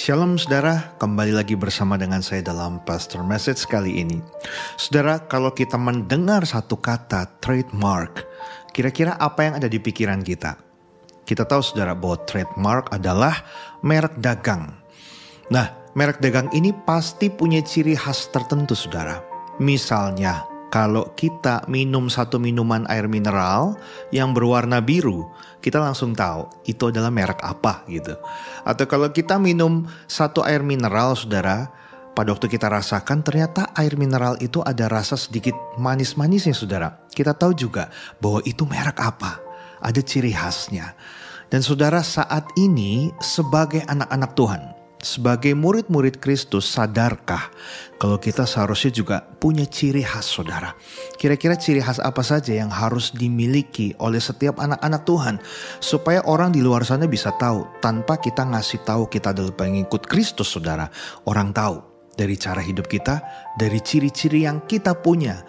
Shalom saudara, kembali lagi bersama dengan saya dalam Pastor Message kali ini. Saudara, kalau kita mendengar satu kata trademark, kira-kira apa yang ada di pikiran kita? Kita tahu saudara bahwa trademark adalah merek dagang. Nah, merek dagang ini pasti punya ciri khas tertentu saudara. Misalnya, kalau kita minum satu minuman air mineral yang berwarna biru, kita langsung tahu itu adalah merek apa gitu. Atau kalau kita minum satu air mineral, saudara, pada waktu kita rasakan ternyata air mineral itu ada rasa sedikit manis-manisnya, saudara. Kita tahu juga bahwa itu merek apa, ada ciri khasnya. Dan saudara saat ini sebagai anak-anak Tuhan, sebagai murid-murid Kristus, sadarkah kalau kita seharusnya juga punya ciri khas saudara? Kira-kira ciri khas apa saja yang harus dimiliki oleh setiap anak-anak Tuhan supaya orang di luar sana bisa tahu tanpa kita ngasih tahu kita adalah pengikut Kristus saudara. Orang tahu dari cara hidup kita, dari ciri-ciri yang kita punya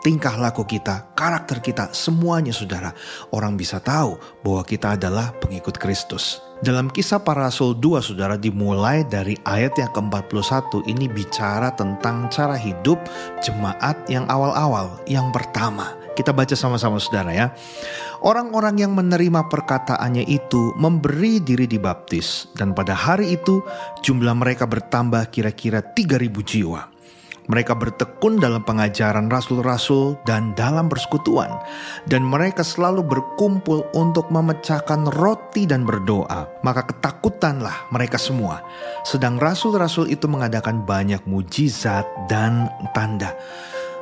tingkah laku kita, karakter kita, semuanya saudara. Orang bisa tahu bahwa kita adalah pengikut Kristus. Dalam kisah para rasul 2 saudara dimulai dari ayat yang ke-41 ini bicara tentang cara hidup jemaat yang awal-awal, yang pertama. Kita baca sama-sama saudara ya. Orang-orang yang menerima perkataannya itu memberi diri dibaptis dan pada hari itu jumlah mereka bertambah kira-kira 3000 jiwa. Mereka bertekun dalam pengajaran rasul-rasul dan dalam persekutuan, dan mereka selalu berkumpul untuk memecahkan roti dan berdoa. Maka ketakutanlah mereka semua. Sedang rasul-rasul itu mengadakan banyak mujizat dan tanda.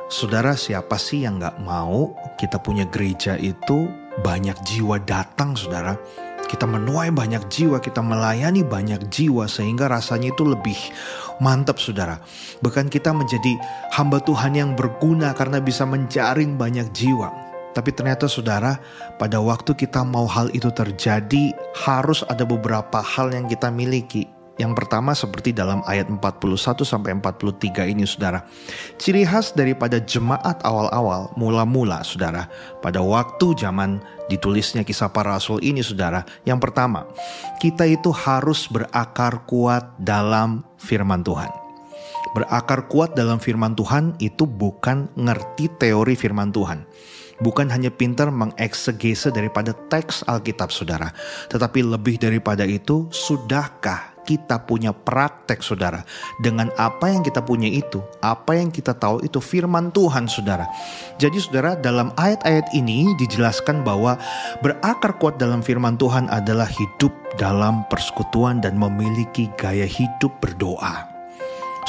Saudara, siapa sih yang gak mau kita punya gereja itu banyak jiwa datang, saudara? Kita menuai banyak jiwa, kita melayani banyak jiwa sehingga rasanya itu lebih mantap saudara. Bahkan kita menjadi hamba Tuhan yang berguna karena bisa menjaring banyak jiwa. Tapi ternyata saudara, pada waktu kita mau hal itu terjadi, harus ada beberapa hal yang kita miliki yang pertama seperti dalam ayat 41 sampai 43 ini Saudara. Ciri khas daripada jemaat awal-awal mula-mula Saudara pada waktu zaman ditulisnya kisah para rasul ini Saudara. Yang pertama, kita itu harus berakar kuat dalam firman Tuhan. Berakar kuat dalam firman Tuhan itu bukan ngerti teori firman Tuhan bukan hanya pintar mengeksegese daripada teks Alkitab saudara, tetapi lebih daripada itu, sudahkah kita punya praktek saudara. Dengan apa yang kita punya itu, apa yang kita tahu itu firman Tuhan saudara. Jadi saudara dalam ayat-ayat ini dijelaskan bahwa berakar kuat dalam firman Tuhan adalah hidup dalam persekutuan dan memiliki gaya hidup berdoa.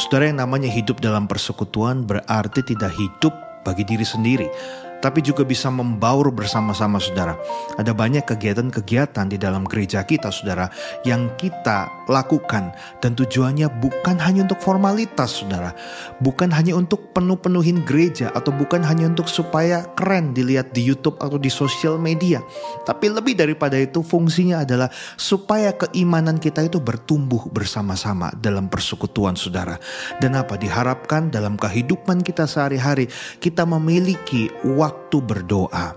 Saudara yang namanya hidup dalam persekutuan berarti tidak hidup bagi diri sendiri, tapi juga bisa membaur bersama-sama saudara. Ada banyak kegiatan-kegiatan di dalam gereja kita saudara yang kita lakukan dan tujuannya bukan hanya untuk formalitas saudara. Bukan hanya untuk penuh-penuhin gereja atau bukan hanya untuk supaya keren dilihat di YouTube atau di sosial media. Tapi lebih daripada itu fungsinya adalah supaya keimanan kita itu bertumbuh bersama-sama dalam persekutuan saudara. Dan apa diharapkan dalam kehidupan kita sehari-hari kita memiliki waktu waktu berdoa.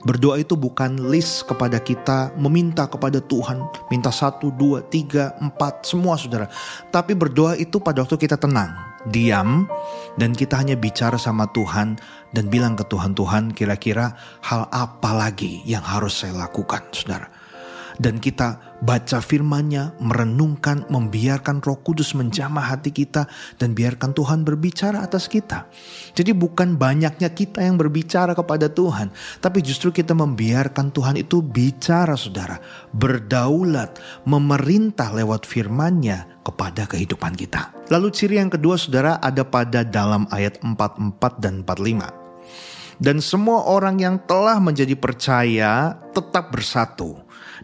Berdoa itu bukan list kepada kita meminta kepada Tuhan. Minta satu, dua, tiga, empat, semua saudara. Tapi berdoa itu pada waktu kita tenang, diam, dan kita hanya bicara sama Tuhan dan bilang ke Tuhan, Tuhan kira-kira hal apa lagi yang harus saya lakukan saudara dan kita baca firman-Nya, merenungkan, membiarkan Roh Kudus menjamah hati kita dan biarkan Tuhan berbicara atas kita. Jadi bukan banyaknya kita yang berbicara kepada Tuhan, tapi justru kita membiarkan Tuhan itu bicara Saudara, berdaulat, memerintah lewat firman-Nya kepada kehidupan kita. Lalu ciri yang kedua Saudara ada pada dalam ayat 44 dan 45 dan semua orang yang telah menjadi percaya tetap bersatu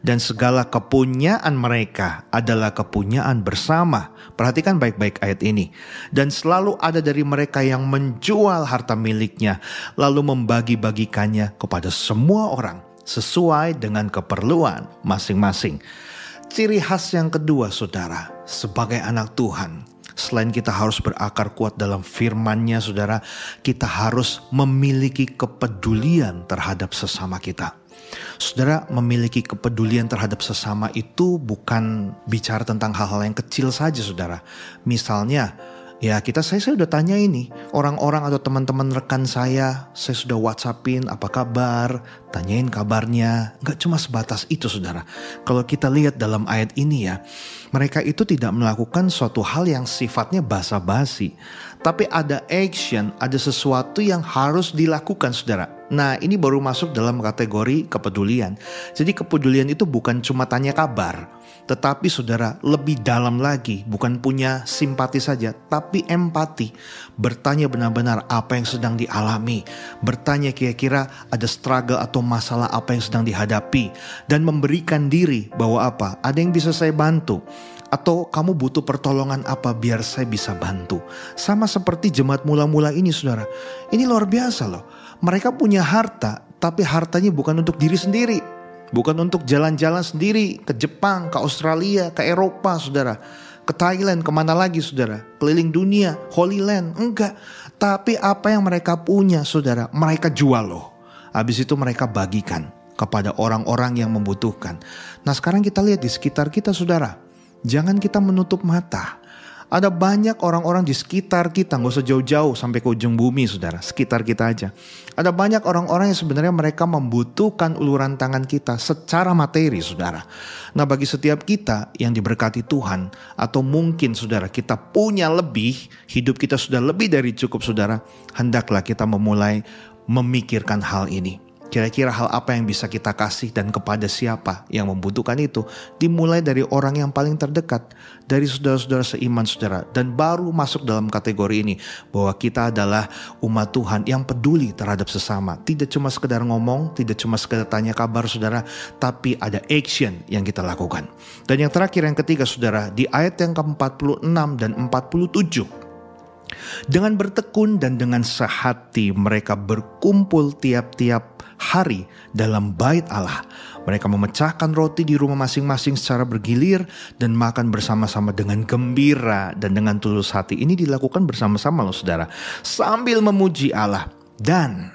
dan segala kepunyaan mereka adalah kepunyaan bersama. Perhatikan baik-baik ayat ini. Dan selalu ada dari mereka yang menjual harta miliknya, lalu membagi-bagikannya kepada semua orang sesuai dengan keperluan masing-masing. Ciri khas yang kedua, saudara, sebagai anak Tuhan, Selain kita harus berakar kuat dalam firman-Nya, saudara, kita harus memiliki kepedulian terhadap sesama kita. Saudara memiliki kepedulian terhadap sesama itu bukan bicara tentang hal-hal yang kecil saja, saudara. Misalnya, Ya kita saya, saya udah tanya ini. Orang-orang atau teman-teman rekan saya saya sudah whatsappin apa kabar? Tanyain kabarnya. Nggak cuma sebatas itu saudara. Kalau kita lihat dalam ayat ini ya mereka itu tidak melakukan suatu hal yang sifatnya basa-basi. Tapi ada action ada sesuatu yang harus dilakukan saudara. Nah ini baru masuk dalam kategori kepedulian. Jadi kepedulian itu bukan cuma tanya kabar. Tetapi saudara lebih dalam lagi bukan punya simpati saja tapi empati. Bertanya benar-benar apa yang sedang dialami. Bertanya kira-kira ada struggle atau masalah apa yang sedang dihadapi. Dan memberikan diri bahwa apa ada yang bisa saya bantu atau kamu butuh pertolongan apa biar saya bisa bantu. Sama seperti jemaat mula-mula ini saudara. Ini luar biasa loh. Mereka punya harta, tapi hartanya bukan untuk diri sendiri. Bukan untuk jalan-jalan sendiri ke Jepang, ke Australia, ke Eropa, saudara. Ke Thailand, ke mana lagi saudara? Keliling dunia, Holy Land, enggak. Tapi apa yang mereka punya saudara, mereka jual loh. Habis itu mereka bagikan kepada orang-orang yang membutuhkan. Nah sekarang kita lihat di sekitar kita saudara. Jangan kita menutup mata. Ada banyak orang-orang di sekitar kita, nggak usah jauh-jauh sampai ke ujung bumi, saudara. Sekitar kita aja. Ada banyak orang-orang yang sebenarnya mereka membutuhkan uluran tangan kita secara materi, saudara. Nah, bagi setiap kita yang diberkati Tuhan, atau mungkin saudara kita punya lebih, hidup kita sudah lebih dari cukup, saudara. Hendaklah kita memulai memikirkan hal ini. Kira-kira hal apa yang bisa kita kasih dan kepada siapa yang membutuhkan itu dimulai dari orang yang paling terdekat, dari saudara-saudara seiman saudara dan baru masuk dalam kategori ini bahwa kita adalah umat Tuhan yang peduli terhadap sesama. Tidak cuma sekedar ngomong, tidak cuma sekedar tanya kabar saudara, tapi ada action yang kita lakukan. Dan yang terakhir yang ketiga saudara, di ayat yang ke-46 dan 47 dengan bertekun dan dengan sehati mereka berkumpul tiap-tiap hari dalam bait Allah. Mereka memecahkan roti di rumah masing-masing secara bergilir dan makan bersama-sama dengan gembira dan dengan tulus hati. Ini dilakukan bersama-sama loh saudara. Sambil memuji Allah. Dan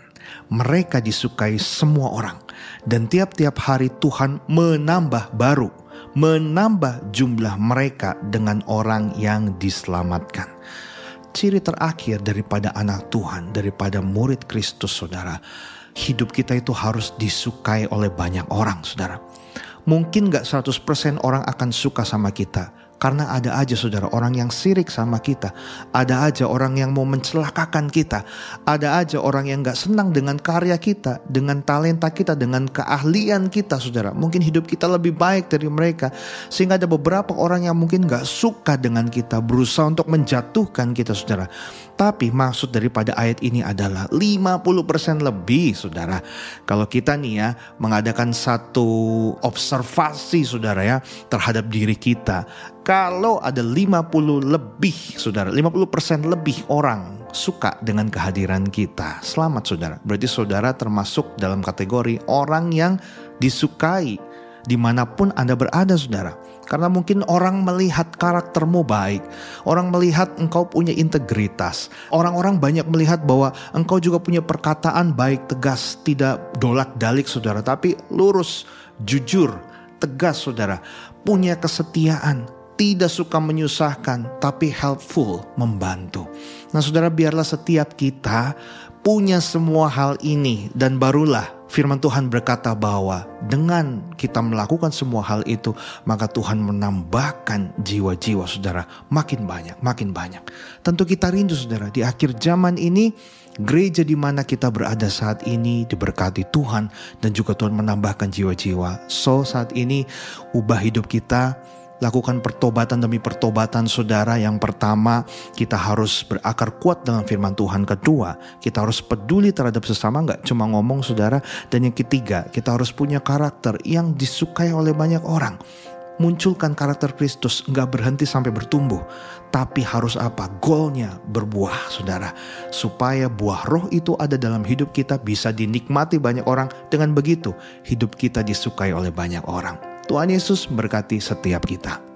mereka disukai semua orang. Dan tiap-tiap hari Tuhan menambah baru. Menambah jumlah mereka dengan orang yang diselamatkan ciri terakhir daripada anak Tuhan, daripada murid Kristus, saudara, hidup kita itu harus disukai oleh banyak orang, saudara. Mungkin gak 100% orang akan suka sama kita, karena ada aja saudara orang yang sirik sama kita. Ada aja orang yang mau mencelakakan kita. Ada aja orang yang gak senang dengan karya kita. Dengan talenta kita. Dengan keahlian kita saudara. Mungkin hidup kita lebih baik dari mereka. Sehingga ada beberapa orang yang mungkin gak suka dengan kita. Berusaha untuk menjatuhkan kita saudara. Tapi maksud daripada ayat ini adalah 50% lebih saudara. Kalau kita nih ya mengadakan satu observasi saudara ya terhadap diri kita kalau ada 50 lebih saudara, 50% lebih orang suka dengan kehadiran kita. Selamat saudara. Berarti saudara termasuk dalam kategori orang yang disukai di mana pun Anda berada saudara. Karena mungkin orang melihat karaktermu baik. Orang melihat engkau punya integritas. Orang-orang banyak melihat bahwa engkau juga punya perkataan baik, tegas, tidak dolak-dalik saudara. Tapi lurus, jujur, tegas saudara. Punya kesetiaan, tidak suka menyusahkan, tapi helpful, membantu. Nah, saudara, biarlah setiap kita punya semua hal ini, dan barulah firman Tuhan berkata bahwa dengan kita melakukan semua hal itu, maka Tuhan menambahkan jiwa-jiwa saudara makin banyak, makin banyak. Tentu kita rindu saudara, di akhir zaman ini gereja di mana kita berada saat ini diberkati Tuhan dan juga Tuhan menambahkan jiwa-jiwa. So saat ini ubah hidup kita lakukan pertobatan demi pertobatan saudara. Yang pertama, kita harus berakar kuat dengan firman Tuhan. Kedua, kita harus peduli terhadap sesama, nggak cuma ngomong saudara. Dan yang ketiga, kita harus punya karakter yang disukai oleh banyak orang. Munculkan karakter Kristus, nggak berhenti sampai bertumbuh. Tapi harus apa? Goalnya berbuah, saudara. Supaya buah roh itu ada dalam hidup kita bisa dinikmati banyak orang. Dengan begitu, hidup kita disukai oleh banyak orang. Tuhan Yesus berkati setiap kita.